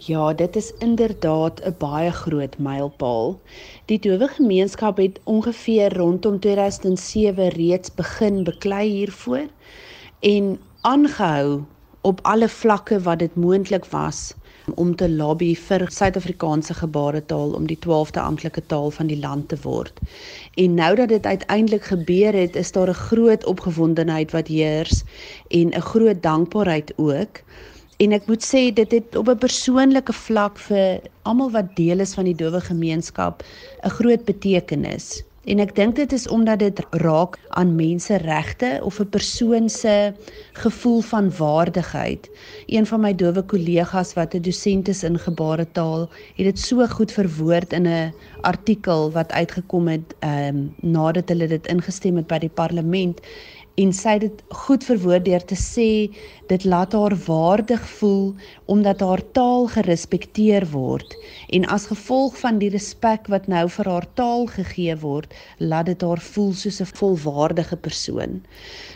Ja, dit is inderdaad 'n baie groot mylpaal. Die dowe gemeenskap het ongeveer rondom 2007 reeds begin beklei hiervoor en aangehou op alle vlakke wat dit moontlik was om te lobby vir Suid-Afrikaanse gebaretaal om die 12de amptelike taal van die land te word. En nou dat dit uiteindelik gebeur het, is daar 'n groot opgewondenheid wat heers en 'n groot dankbaarheid ook. En ek moet sê dit het op 'n persoonlike vlak vir almal wat deel is van die dowe gemeenskap 'n groot betekenis. En ek dink dit is omdat dit raak aan menseregte of 'n persoon se gevoel van waardigheid. Een van my dowe kollegas wat 'n dosent is in gebaretaal, het dit so goed verwoord in 'n artikel wat uitgekom het ehm um, nadat hulle dit ingestem het by die parlement en sy het dit goed verwoord deur te sê dit laat haar waardig voel omdat haar taal gerespekteer word en as gevolg van die respek wat nou vir haar taal gegee word laat dit haar voel soos 'n volwaardige persoon.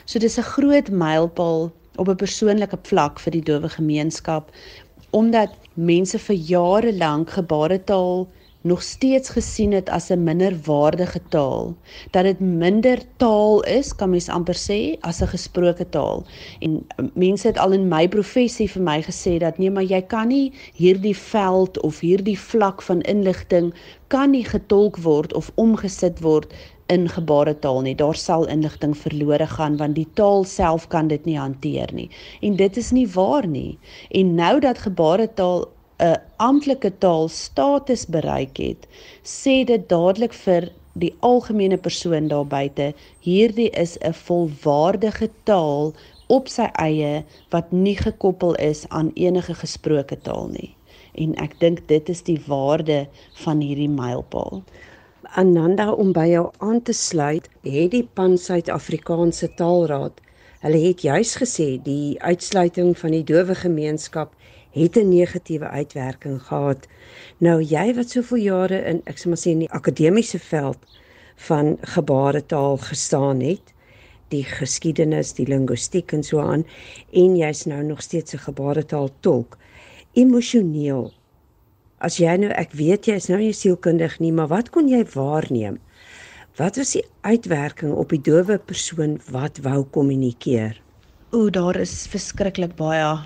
So dis 'n groot mylpaal op 'n persoonlike vlak vir die dowe gemeenskap omdat mense vir jare lank gebaretaal nog steeds gesien het as 'n minderwaardige taal, dat dit minder taal is, kan mens amper sê, as 'n gesproke taal. En um, mense het al in my professie vir my gesê dat nee, maar jy kan nie hierdie veld of hierdie vlak van inligting kan nie getolk word of omgesit word in gebaretaal nie. Daar sal inligting verlore gaan want die taal self kan dit nie hanteer nie. En dit is nie waar nie. En nou dat gebaretaal 'n amptelike taal status bereik het, sê dit dadelik vir die algemene persoon daar buite, hierdie is 'n volwaardige taal op sy eie wat nie gekoppel is aan enige gesproke taal nie. En ek dink dit is die waarde van hierdie mylpaal. Ananda om by jou aan te sluit, het die Pan Suid-Afrikaanse Taalraad, hulle het juis gesê die uitsluiting van die dowe gemeenskap het 'n negatiewe uitwerking gehad. Nou jy wat soveel jare in ek sê maar sê in die akademiese veld van gebaretaal gestaan het, die geskiedenis, die linguistiek en so aan en jy's nou nog steeds 'n gebaretaal tolk. Emosioneel. As jy nou ek weet jy is nou nie sielkundig nie, maar wat kon jy waarneem? Wat was die uitwerking op die dowe persoon wat wou kommunikeer? O, daar is verskriklik baie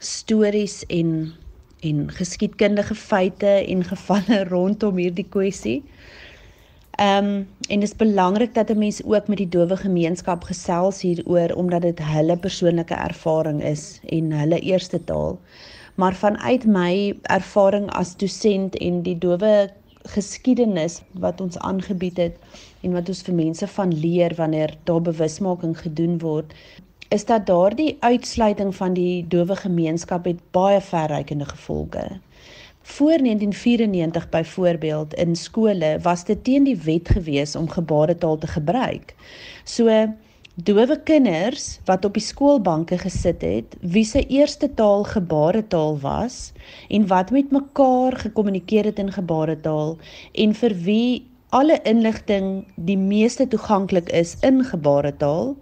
stories en en geskiedkundige feite en gevalle rondom hierdie kwessie. Ehm um, en dit is belangrik dat 'n mens ook met die dowe gemeenskap gesels hieroor omdat dit hulle persoonlike ervaring is en hulle eerste taal. Maar vanuit my ervaring as dosent en die dowe geskiedenis wat ons aangebied het en wat ons vir mense van leer wanneer daar bewusmaking gedoen word, is dat daardie uitsluiting van die dowe gemeenskap het baie verrykende gevolge. Voor 1994 byvoorbeeld in skole was dit teen die wet gewees om gebaretaal te gebruik. So dowe kinders wat op die skoolbanke gesit het, wie se eerste taal gebaretaal was en wat met mekaar gekommunikeer het in gebaretaal en vir wie alle inligting die meeste toeganklik is in gebaretaal,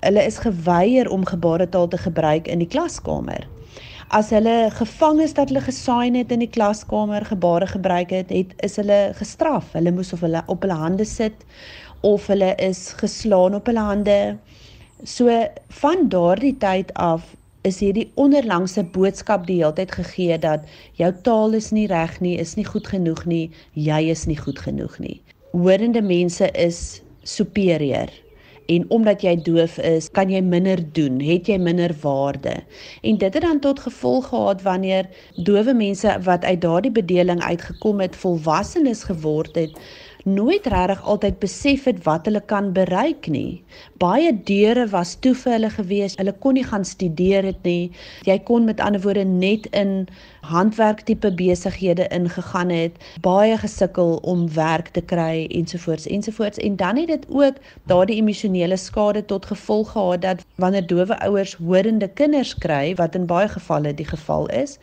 Hulle is geweier om gebaretaal te gebruik in die klaskamer. As hulle gevang is dat hulle gesaai het in die klaskamer gebare gebruik het, het is hulle gestraf. Hulle moes of hulle op hulle hande sit of hulle is geslaan op hulle hande. So van daardie tyd af is hierdie onderlangse boodskap die hele tyd gegee dat jou taal is nie reg nie, is nie goed genoeg nie, jy is nie goed genoeg nie. Hoorende mense is superieur en omdat jy doof is, kan jy minder doen, het jy minder waarde. En dit het dan tot gevolg gehad wanneer dowe mense wat uit daardie bedeling uitgekom het, volwassenes geword het, nooit regtig altyd besef het wat hulle kan bereik nie. Baie deure was toe vir hulle gewees. Hulle kon nie gaan studeer het nie. Jy kon met ander woorde net in handwerk tipe besighede ingegaan het, baie gesukkel om werk te kry ensovoorts ensovoorts en dan het dit ook daardie emosionele skade tot gevolg gehad dat wanneer dowe ouers horende kinders kry, wat in baie gevalle die geval is,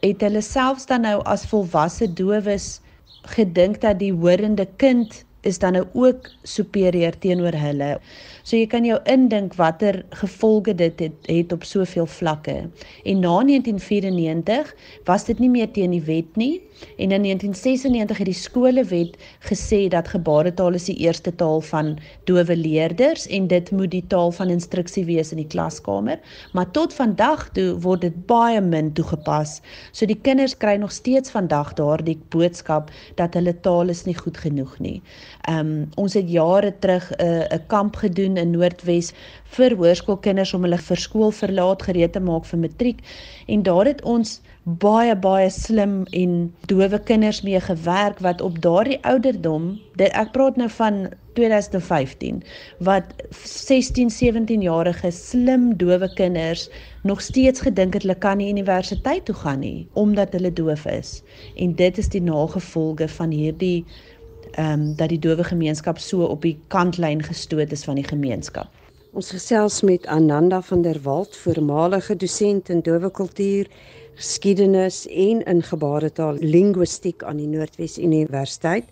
het hulle selfs dan nou as volwasse dowes gedink dat die horende kind is dan nou ook superieur teenoor hulle. So jy kan jou indink watter gevolge dit het, het op soveel vlakke. En na 1994 was dit nie meer teen die wet nie en in 1996 het die skolewet gesê dat gebaretaal is die eerste taal van dowe leerders en dit moet die taal van instruksie wees in die klaskamer, maar tot vandag toe word dit baie min toegepas. So die kinders kry nog steeds vandag daardie boodskap dat hulle taal is nie goed genoeg nie. Ehm um, ons het jare terug 'n uh, 'n kamp gedoen in Noordwes vir hoërskoolkinders om hulle vir skool verlaat gereed te maak vir matriek. En daar het ons baie baie slim en dowe kinders mee gewerk wat op daardie ouderdom dit ek praat nou van 2015 wat 16 17 jarige slim dowe kinders nog steeds gedink het hulle kan nie universiteit toe gaan nie omdat hulle doof is. En dit is die nagevolge van hierdie ehm um, dat die dowe gemeenskap so op die kantlyn gestoot is van die gemeenskap. Ons gesels met Ananda van der Walt, voormalige dosent in dowe kultuur, geskiedenis en in gebaretaal linguistiek aan die Noordwes Universiteit.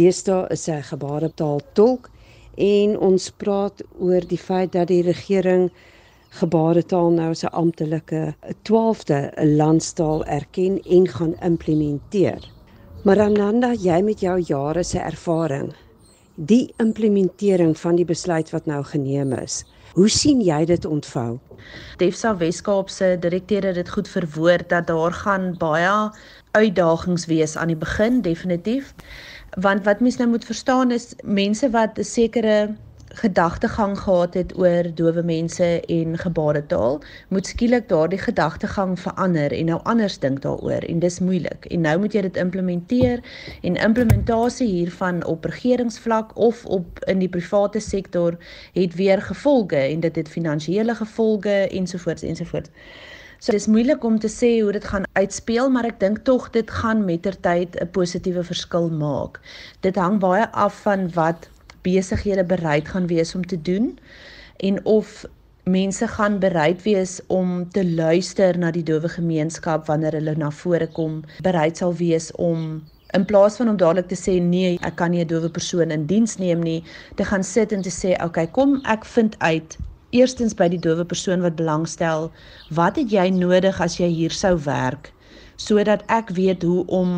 Deesdae is sy gebaretaal tolk en ons praat oor die feit dat die regering gebaretaal nou as 'n amptelike 12de landstaal erken en gaan implementeer. Maar Ananda, jy met jou jare se ervaring, die implementering van die besluit wat nou geneem is. Hoe sien jy dit ontvou? Defsa Weskaap se direkteur het dit goed verwoord dat daar gaan baie uitdagings wees aan die begin definitief. Want wat mens nou moet verstaan is mense wat 'n sekere gedagtegang gehad het oor dowe mense en gebaretaal, moet skielik daardie gedagtegang verander en nou anders dink daaroor en dis moeilik. En nou moet jy dit implementeer en implementasie hiervan op regeringsvlak of op in die private sektor het weer gevolge en dit het finansiële gevolge ensovoorts ensovoorts. So dis moeilik om te sê hoe dit gaan uitspeel, maar ek dink tog dit gaan mettertyd 'n positiewe verskil maak. Dit hang baie af van wat besighede bereid gaan wees om te doen en of mense gaan bereid wees om te luister na die dowe gemeenskap wanneer hulle na vore kom, bereid sal wees om in plaas van om dadelik te sê nee, ek kan nie 'n dowe persoon in diens neem nie, te gaan sit en te sê, "Oké, okay, kom ek vind uit eerstens by die dowe persoon wat belangstel, wat het jy nodig as jy hier sou werk?" Sodat ek weet hoe om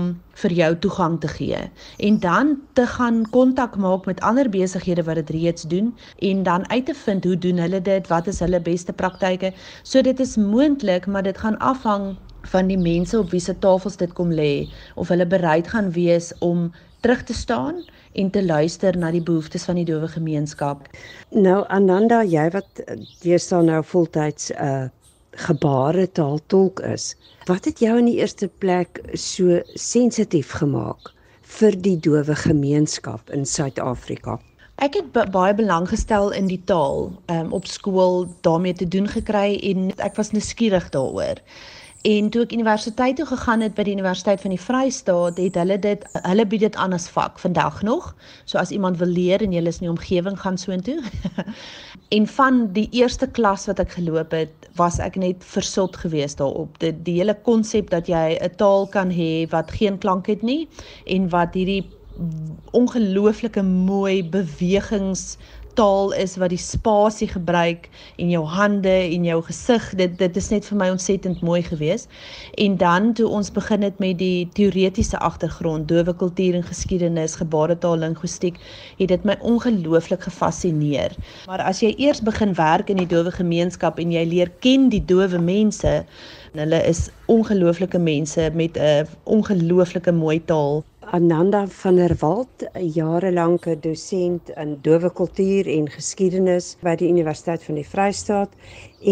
vir jou toegang te gee en dan te gaan kontak maak met ander besighede wat dit reeds doen en dan uit te vind hoe doen hulle dit wat is hulle beste praktyke so dit is moontlik maar dit gaan afhang van die mense op wie se tafels dit kom lê of hulle bereid gaan wees om terug te staan en te luister na die behoeftes van die dowe gemeenskap. Nou Ananda, jy wat jy staan nou voltyds 'n uh, gebaretaal tolk is. Wat het jou in die eerste plek so sensitief gemaak vir die dowe gemeenskap in Suid-Afrika? Ek het baie belang gestel in die taal um, op skool daarmee te doen gekry en ek was nuuskierig daaroor. En toe ek universiteit toe gegaan het by die Universiteit van die Vrystaat, het hulle dit hulle bied dit aan as vak vandag nog. So as iemand wil leer en jy is in die omgewing gaan soontoe. en van die eerste klas wat ek geloop het, was ek net versot geweest daarop. Die, die hele konsep dat jy 'n taal kan hê wat geen klank het nie en wat hierdie ongelooflike mooi bewegings taal is wat die spasie gebruik en jou hande en jou gesig. Dit dit is net vir my ontsettend mooi geweest. En dan toe ons begin het met die teoretiese agtergrond dowe kultuur en geskiedenis gebaretaal linguistiek het dit my ongelooflik gefassineer maar as jy eers begin werk in die dowe gemeenskap en jy leer ken die dowe mense hulle is ongelooflike mense met 'n ongelooflike mooi taal Ananda van der Walt, 'n jarelange dosent in dowe kultuur en geskiedenis by die Universiteit van die Vrystaat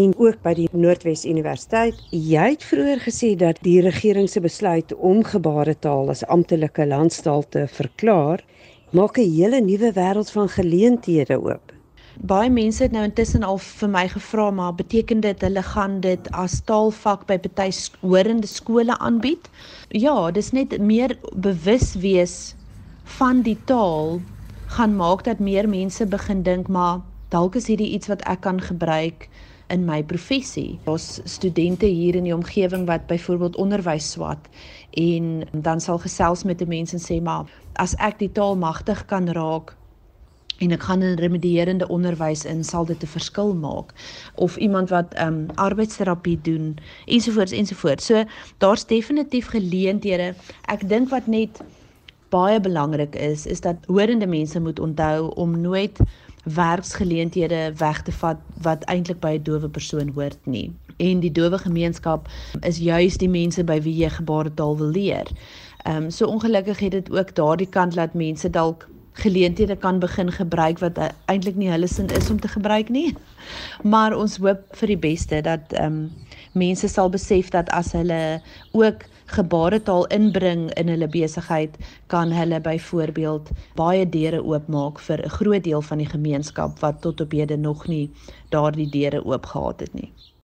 en ook by die Noordwes Universiteit. Jy het vroeër gesê dat die regering se besluit om gebaretaal as amptelike landstaal te verklaar, maak 'n hele nuwe wêreld van geleenthede oop. Baie mense het nou intussen al vir my gevra maar beteken dit hulle gaan dit as taalvak by party horende skole aanbied? Ja, dis net meer bewus wees van die taal gaan maak dat meer mense begin dink maar dalk is hierdie iets wat ek kan gebruik in my professie. Daar's studente hier in die omgewing wat byvoorbeeld onderwys swat en dan sal gesels met 'n mens en sê maar as ek die taal magtig kan raak en ek gaan in remedierende onderwys in sal dit 'n verskil maak of iemand wat ehm um, arbeidsterapie doen ensovoorts ensovoorts. So daar's definitief geleenthede. Ek dink wat net baie belangrik is is dat hoorende mense moet onthou om nooit werksgeleenthede weg te vat wat eintlik by 'n dowe persoon hoort nie. En die dowe gemeenskap is juis die mense by wie jy gebaretaal wil leer. Ehm um, so ongelukkig het dit ook daardie kant laat mense dalk geleenthede kan begin gebruik wat eintlik nie hulle sin is om te gebruik nie. Maar ons hoop vir die beste dat ehm um, mense sal besef dat as hulle ook gebaretaal inbring in hulle besigheid, kan hulle byvoorbeeld baie deure oopmaak vir 'n groot deel van die gemeenskap wat tot op hede nog nie daardie deure oop gehad het nie.